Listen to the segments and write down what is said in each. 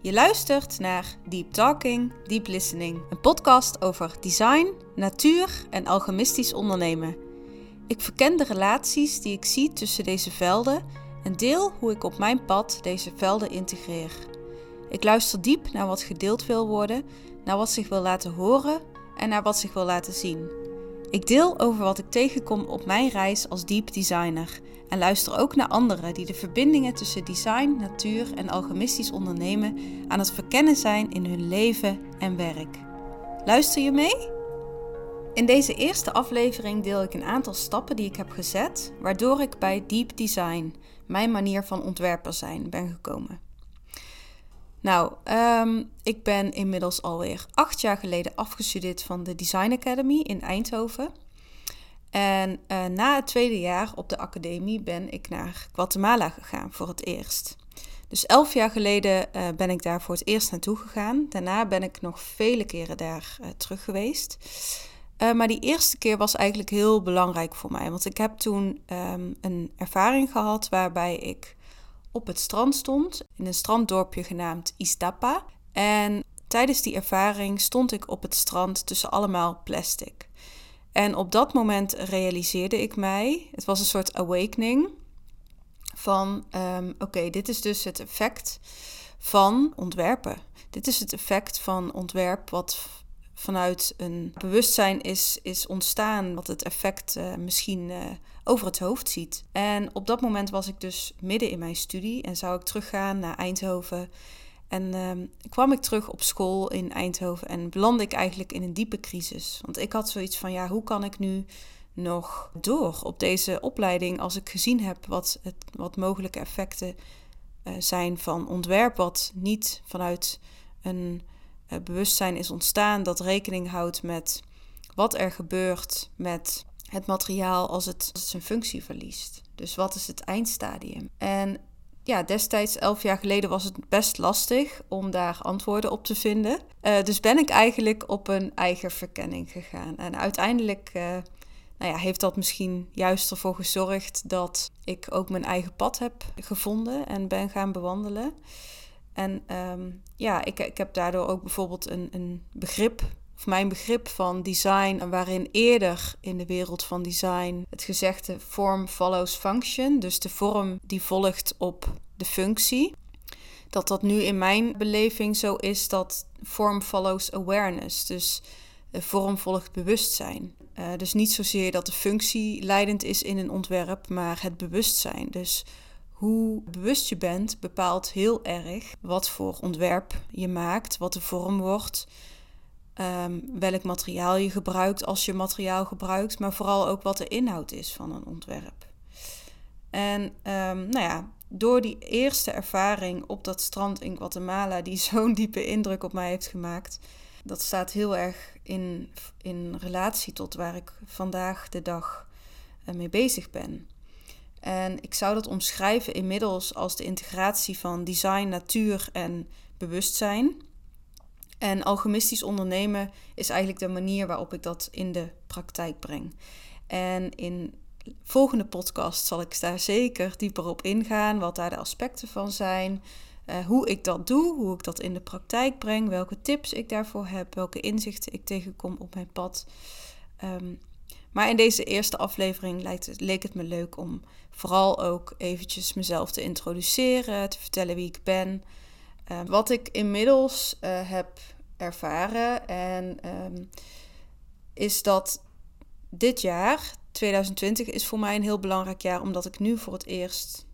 Je luistert naar Deep Talking, Deep Listening, een podcast over design, natuur en alchemistisch ondernemen. Ik verken de relaties die ik zie tussen deze velden en deel hoe ik op mijn pad deze velden integreer. Ik luister diep naar wat gedeeld wil worden, naar wat zich wil laten horen en naar wat zich wil laten zien. Ik deel over wat ik tegenkom op mijn reis als deep designer en luister ook naar anderen die de verbindingen tussen design, natuur en alchemistisch ondernemen aan het verkennen zijn in hun leven en werk. Luister je mee? In deze eerste aflevering deel ik een aantal stappen die ik heb gezet, waardoor ik bij deep design, mijn manier van ontwerper zijn, ben gekomen. Nou, um, ik ben inmiddels alweer acht jaar geleden afgestudeerd van de Design Academy in Eindhoven. En uh, na het tweede jaar op de academie ben ik naar Guatemala gegaan voor het eerst. Dus elf jaar geleden uh, ben ik daar voor het eerst naartoe gegaan. Daarna ben ik nog vele keren daar uh, terug geweest. maar die eerste keer was eigenlijk heel belangrijk voor mij. Want ik heb toen um, een ervaring gehad waarbij ik op het strand stond. In een stranddorpje genaamd Iztapa. En tijdens die ervaring stond ik op het strand tussen allemaal plastic. En op dat moment realiseerde ik mij, het was een soort awakening van, um, oké, dit is dus het effect van ontwerpen. Dit is het effect van ontwerp wat vanuit een bewustzijn is, is ontstaan, wat het effect uh, misschien uh, over het hoofd ziet. En op dat moment was ik dus midden in mijn studie en zou ik teruggaan naar Eindhoven en um, kwam ik terug op school in Eindhoven en belandde ik eigenlijk in een diepe crisis. Want ik had zoiets van, ja, hoe kan ik nu nog door op deze opleiding als ik gezien heb wat, het, wat mogelijke effecten uh, zijn van ontwerp, wat niet vanuit een bewustzijn is ontstaan, dat rekening houdt met wat er gebeurt met het materiaal als het, als het zijn functie verliest. Dus wat is het eindstadium? En ja, destijds, elf jaar geleden, was het best lastig om daar antwoorden op te vinden. Uh, dus ben ik eigenlijk op een eigen verkenning gegaan. En uiteindelijk uh, nou ja, heeft dat misschien juist ervoor gezorgd dat ik ook mijn eigen pad heb gevonden en ben gaan bewandelen. En um, ja, ik, ik heb daardoor ook bijvoorbeeld een, een begrip of mijn begrip van design, waarin eerder in de wereld van design het gezegde form follows function, dus de vorm die volgt op de functie, dat dat nu in mijn beleving zo is dat form follows awareness, dus vorm volgt bewustzijn. Uh, dus niet zozeer dat de functie leidend is in een ontwerp, maar het bewustzijn. Dus hoe bewust je bent bepaalt heel erg wat voor ontwerp je maakt, wat de vorm wordt um, welk materiaal je gebruikt als je materiaal gebruikt, maar vooral ook wat de inhoud is van een ontwerp. En um, nou ja, door die eerste ervaring op dat strand in Guatemala, die zo'n diepe indruk op mij heeft gemaakt, dat staat heel erg in, in relatie tot waar ik vandaag de dag uh, mee bezig ben. En ik zou dat omschrijven inmiddels als de integratie van design, natuur en bewustzijn. En alchemistisch ondernemen is eigenlijk de manier waarop ik dat in de praktijk breng. En in volgende podcast zal ik daar zeker dieper op ingaan, wat daar de aspecten van zijn, uh, hoe ik dat doe, hoe ik dat in de praktijk breng, welke tips ik daarvoor heb, welke inzichten ik tegenkom op mijn pad. Um, maar in deze eerste aflevering leek het me leuk om vooral ook eventjes mezelf te introduceren, te vertellen wie ik ben. Uh, wat ik inmiddels uh, heb ervaren en um, is dat dit jaar, 2020, is voor mij een heel belangrijk jaar, omdat ik nu voor het eerst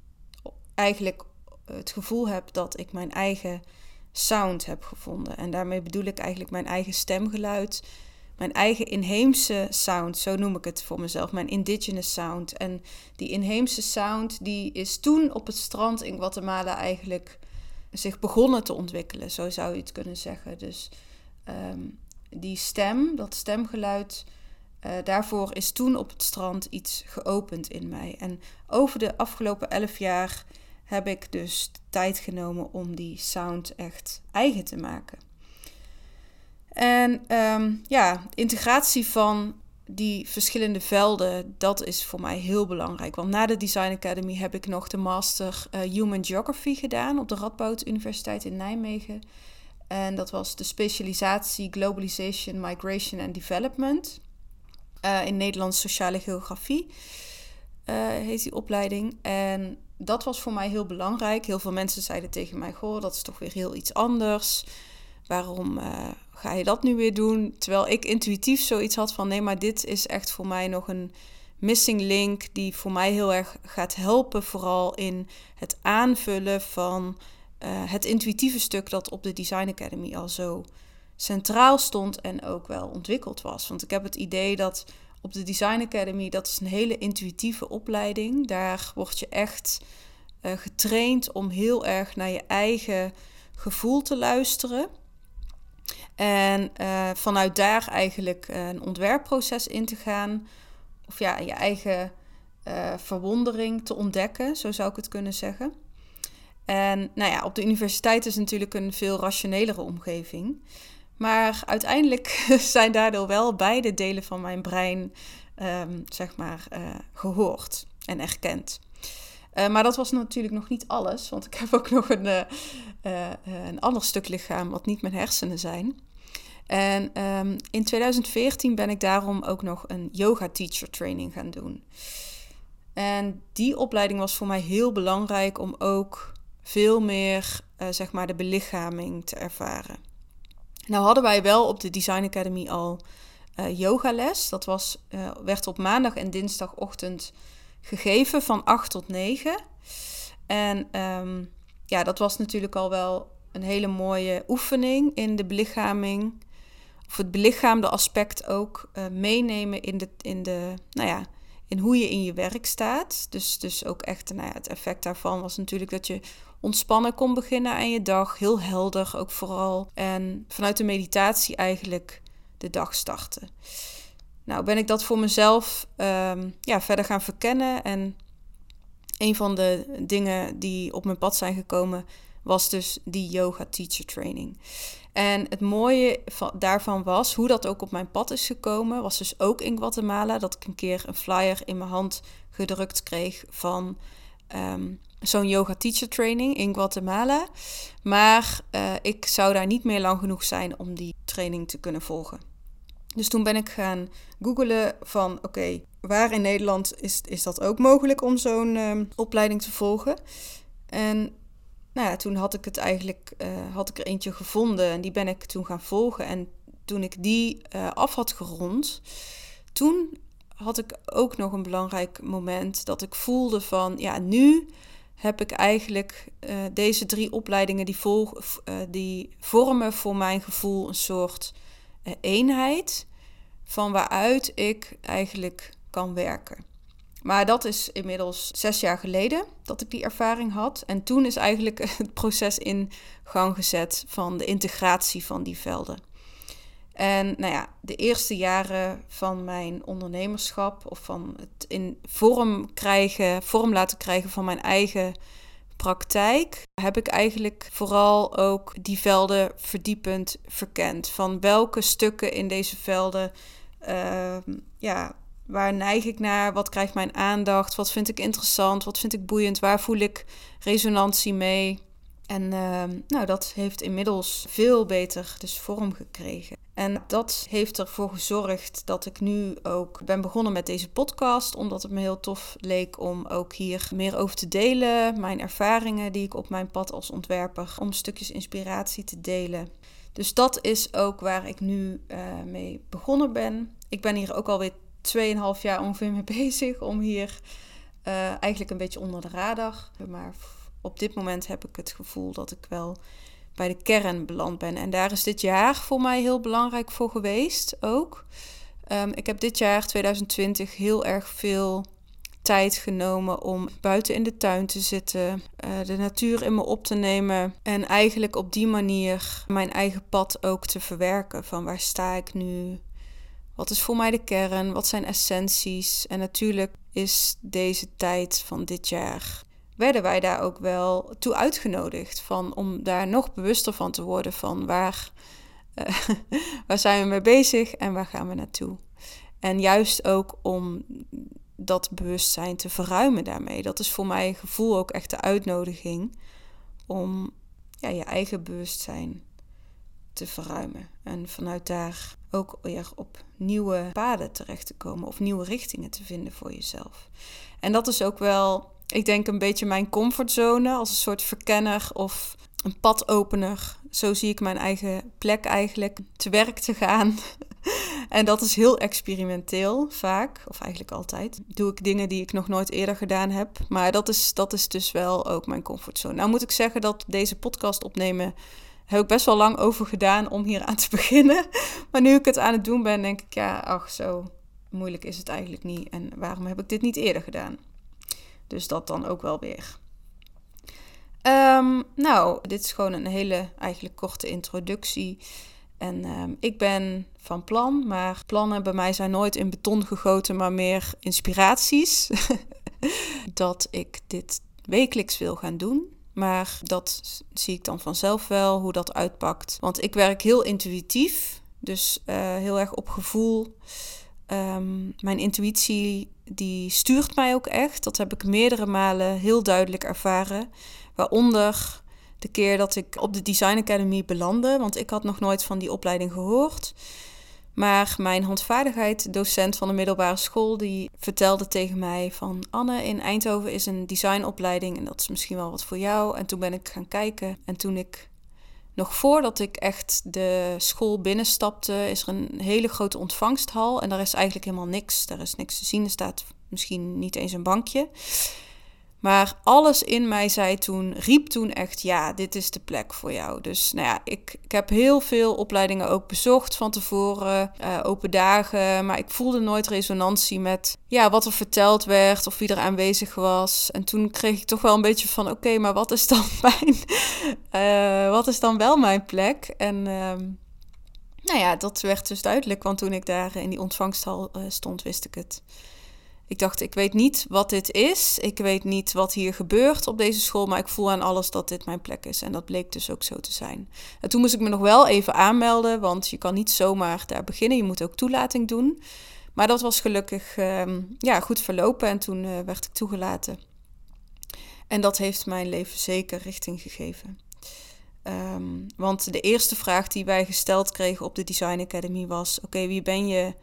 eigenlijk het gevoel heb dat ik mijn eigen sound heb gevonden. En daarmee bedoel ik eigenlijk mijn eigen stemgeluid, mijn eigen inheemse sound, zo noem ik het voor mezelf, mijn indigenous sound. En die inheemse sound die is toen op het strand in Guatemala eigenlijk zich begonnen te ontwikkelen, zo zou je het kunnen zeggen. Dus um, die stem, dat stemgeluid, uh, daarvoor is toen op het strand iets geopend in mij. En over de afgelopen elf jaar heb ik dus tijd genomen om die sound echt eigen te maken. En um, ja, integratie van die verschillende velden, dat is voor mij heel belangrijk. Want na de Design Academy heb ik nog de Master uh, Human Geography gedaan op de Radboud Universiteit in Nijmegen. En dat was de specialisatie Globalization, Migration and Development. Uh, in Nederlands Sociale Geografie uh, heet die opleiding. En dat was voor mij heel belangrijk. Heel veel mensen zeiden tegen mij: Goh, dat is toch weer heel iets anders. Waarom uh, ga je dat nu weer doen? Terwijl ik intuïtief zoiets had van: nee, maar dit is echt voor mij nog een missing link die voor mij heel erg gaat helpen, vooral in het aanvullen van uh, het intuïtieve stuk dat op de Design Academy al zo centraal stond en ook wel ontwikkeld was. Want ik heb het idee dat op de Design Academy, dat is een hele intuïtieve opleiding. Daar word je echt uh, getraind om heel erg naar je eigen gevoel te luisteren. En uh, vanuit daar eigenlijk een ontwerpproces in te gaan. Of ja, je eigen uh, verwondering te ontdekken, zo zou ik het kunnen zeggen. En nou ja, op de universiteit is natuurlijk een veel rationelere omgeving. Maar uiteindelijk zijn daardoor wel beide delen van mijn brein, um, zeg maar, uh, gehoord en erkend. Uh, maar dat was natuurlijk nog niet alles, want ik heb ook nog een, uh, een ander stuk lichaam wat niet mijn hersenen zijn. En um, in 2014 ben ik daarom ook nog een yoga teacher training gaan doen. En die opleiding was voor mij heel belangrijk om ook veel meer, zeg maar, de belichaming te ervaren. Nou hadden wij wel op de Design Academy al yogales. Dat was, werd op maandag en dinsdagochtend gegeven van 8 tot 9. En um, ja, dat was natuurlijk al wel een hele mooie oefening in de belichaming. Of het belichaamde aspect ook uh, meenemen in, de, in, de, nou ja, in hoe je in je werk staat. Dus, dus ook echt nou ja, het effect daarvan was natuurlijk dat je ontspannen kon beginnen aan je dag. Heel helder ook vooral. En vanuit de meditatie eigenlijk de dag starten. Nou ben ik dat voor mezelf um, ja, verder gaan verkennen. En een van de dingen die op mijn pad zijn gekomen was dus die yoga teacher training. En het mooie van, daarvan was, hoe dat ook op mijn pad is gekomen, was dus ook in Guatemala dat ik een keer een flyer in mijn hand gedrukt kreeg van um, zo'n yoga teacher training in Guatemala. Maar uh, ik zou daar niet meer lang genoeg zijn om die training te kunnen volgen. Dus toen ben ik gaan googlen van oké, waar in Nederland is, is dat ook mogelijk om zo'n uh, opleiding te volgen? En nou ja, toen had ik het eigenlijk, uh, had ik er eentje gevonden en die ben ik toen gaan volgen. En toen ik die uh, af had gerond, toen had ik ook nog een belangrijk moment dat ik voelde van ja, nu heb ik eigenlijk uh, deze drie opleidingen die, vol, uh, die vormen voor mijn gevoel een soort eenheid van waaruit ik eigenlijk kan werken. Maar dat is inmiddels zes jaar geleden dat ik die ervaring had. En toen is eigenlijk het proces in gang gezet van de integratie van die velden. En nou ja, de eerste jaren van mijn ondernemerschap of van het in vorm krijgen, vorm laten krijgen van mijn eigen praktijk, heb ik eigenlijk vooral ook die velden verdiepend verkend. Van welke stukken in deze velden, uh, ja, waar neig ik naar? Wat krijgt mijn aandacht? Wat vind ik interessant? Wat vind ik boeiend? Waar voel ik resonantie mee? En uh, nou, dat heeft inmiddels veel beter dus vorm gekregen. En dat heeft ervoor gezorgd dat ik nu ook ben begonnen met deze podcast, omdat het me heel tof leek om ook hier meer over te delen. Mijn ervaringen die ik op mijn pad als ontwerper, om stukjes inspiratie te delen. Dus dat is ook waar ik nu uh, mee begonnen ben. Ik ben hier ook alweer 2,5 jaar ongeveer mee bezig om hier uh, eigenlijk een beetje onder de radar. Maar op dit moment heb ik het gevoel dat ik wel bij de kern beland ben. En daar is dit jaar voor mij heel belangrijk voor geweest ook. Um, ik heb dit jaar, 2020, heel erg veel tijd genomen om buiten in de tuin te zitten, uh, de natuur in me op te nemen en eigenlijk op die manier mijn eigen pad ook te verwerken. Van waar sta ik nu? Wat is voor mij de kern? Wat zijn essenties? En natuurlijk is deze tijd van dit jaar werden wij daar ook wel toe uitgenodigd. Van, om daar nog bewuster van te worden van waar, uh, waar zijn we mee bezig en waar gaan we naartoe. En juist ook om dat bewustzijn te verruimen daarmee. Dat is voor mij gevoel ook echt de uitnodiging om ja, je eigen bewustzijn te verruimen. En vanuit daar ook weer op nieuwe paden terecht te komen of nieuwe richtingen te vinden voor jezelf. En dat is ook wel, ik denk, een beetje mijn comfortzone als een soort verkenner of een padopener. Zo zie ik mijn eigen plek eigenlijk te werk te gaan. en dat is heel experimenteel vaak, of eigenlijk altijd. Doe ik dingen die ik nog nooit eerder gedaan heb. Maar dat is, dat is dus wel ook mijn comfortzone. Nou moet ik zeggen dat deze podcast opnemen heb ik best wel lang over gedaan om hier aan te beginnen. Maar nu ik het aan het doen ben, denk ik, ja, ach, zo moeilijk is het eigenlijk niet. En waarom heb ik dit niet eerder gedaan? Dus dat dan ook wel weer. Ehm, nou, dit is gewoon een hele eigenlijk korte introductie. En ehm, ik ben van plan, maar plannen bij mij zijn nooit in beton gegoten, maar meer inspiraties. dat ik dit wekelijks wil gaan doen. Maar dat zie ik dan vanzelf wel, hoe dat uitpakt. Want ik werk heel intuïtief, dus uh, heel erg op gevoel. Um, mijn intuïtie die stuurt mij ook echt. Dat heb ik meerdere malen heel duidelijk ervaren. Waaronder de keer dat ik op de Design Academy belandde, want ik had nog nooit van die opleiding gehoord. Maar mijn handvaardigheid-docent van de middelbare school die vertelde tegen mij van Anne in Eindhoven is een designopleiding en dat is misschien wel wat voor jou. En toen ben ik gaan kijken en toen ik nog voordat ik echt de school binnenstapte, is er een hele grote ontvangsthal en daar is eigenlijk helemaal niks. Daar is niks te zien. Er staat misschien niet eens een bankje. Maar alles in mij zei toen, riep toen echt, ja, dit is de plek voor jou. Dus nou ja, ik, ik heb heel veel opleidingen ook bezocht van tevoren, uh, open dagen. Maar ik voelde nooit resonantie met ja, wat er verteld werd of wie er aanwezig was. En toen kreeg ik toch wel een beetje van, oké, maar wat is dan mijn, uh, wat is dan wel mijn plek? En uh, nou ja, dat werd dus duidelijk, want toen ik daar in die ontvangsthal uh, stond, wist ik het. Ik dacht, ik weet niet wat dit is. Ik weet niet wat hier gebeurt op deze school. Maar ik voel aan alles dat dit mijn plek is. En dat bleek dus ook zo te zijn. En toen moest ik me nog wel even aanmelden. Want je kan niet zomaar daar beginnen. Je moet ook toelating doen. Maar dat was gelukkig um, ja, goed verlopen. En toen uh, werd ik toegelaten. En dat heeft mijn leven zeker richting gegeven. Um, want de eerste vraag die wij gesteld kregen op de Design Academy was: Oké, wie ben je?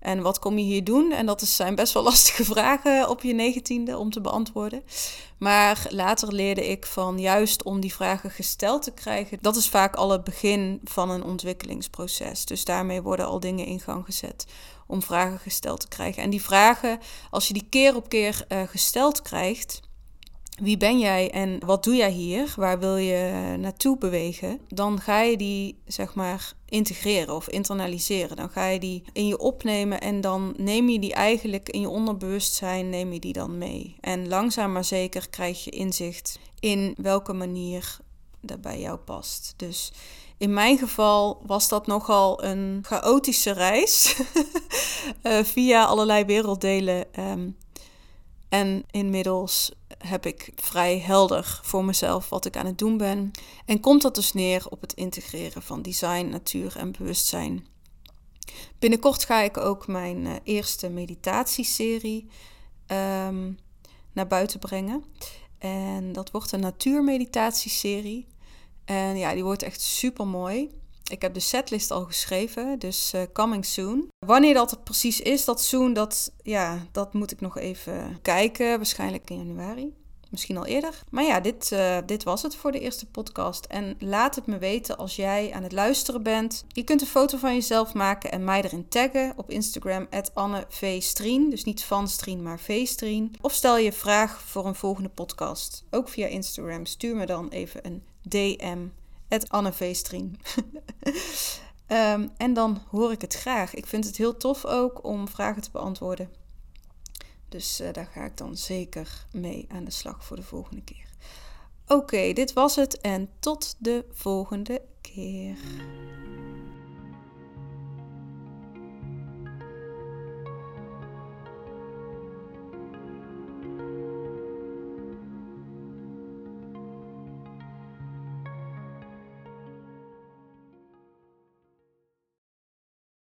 En wat kom je hier doen? En dat zijn best wel lastige vragen op je negentiende om te beantwoorden. Maar later leerde ik van juist om die vragen gesteld te krijgen, dat is vaak al het begin van een ontwikkelingsproces. Dus daarmee worden al dingen in gang gezet om vragen gesteld te krijgen. En die vragen, als je die keer op keer uh, gesteld krijgt, wie ben jij en wat doe jij hier? Waar wil je naartoe bewegen? Dan ga je die zeg maar integreren of internaliseren. Dan ga je die in je opnemen en dan neem je die eigenlijk in je onderbewustzijn neem je die dan mee. En langzaam maar zeker krijg je inzicht in welke manier dat bij jou past. Dus in mijn geval was dat nogal een chaotische reis uh, via allerlei werelddelen. Um, en inmiddels heb ik vrij helder voor mezelf wat ik aan het doen ben. En komt dat dus neer op het integreren van design, natuur en bewustzijn. Binnenkort ga ik ook mijn uh, eerste meditatieserie um, naar buiten brengen. En dat wordt een natuurmeditatieserie. En ja, die wordt echt super mooi. Ik heb de setlist al geschreven, dus uh, coming soon. Wanneer dat precies is, dat soon, dat, ja, dat moet ik nog even kijken. Waarschijnlijk in januari. Misschien al eerder. Maar ja, dit, uh, dit was het voor de eerste podcast. En laat het me weten als jij aan het luisteren bent. Je kunt een foto van jezelf maken en mij erin taggen op Instagram, AnneVstrien. Dus niet van Strien, maar Vstrien. Of stel je vraag voor een volgende podcast. Ook via Instagram. Stuur me dan even een DM het Anne um, en dan hoor ik het graag. Ik vind het heel tof ook om vragen te beantwoorden. Dus uh, daar ga ik dan zeker mee aan de slag voor de volgende keer. Oké, dit was het en tot de volgende keer.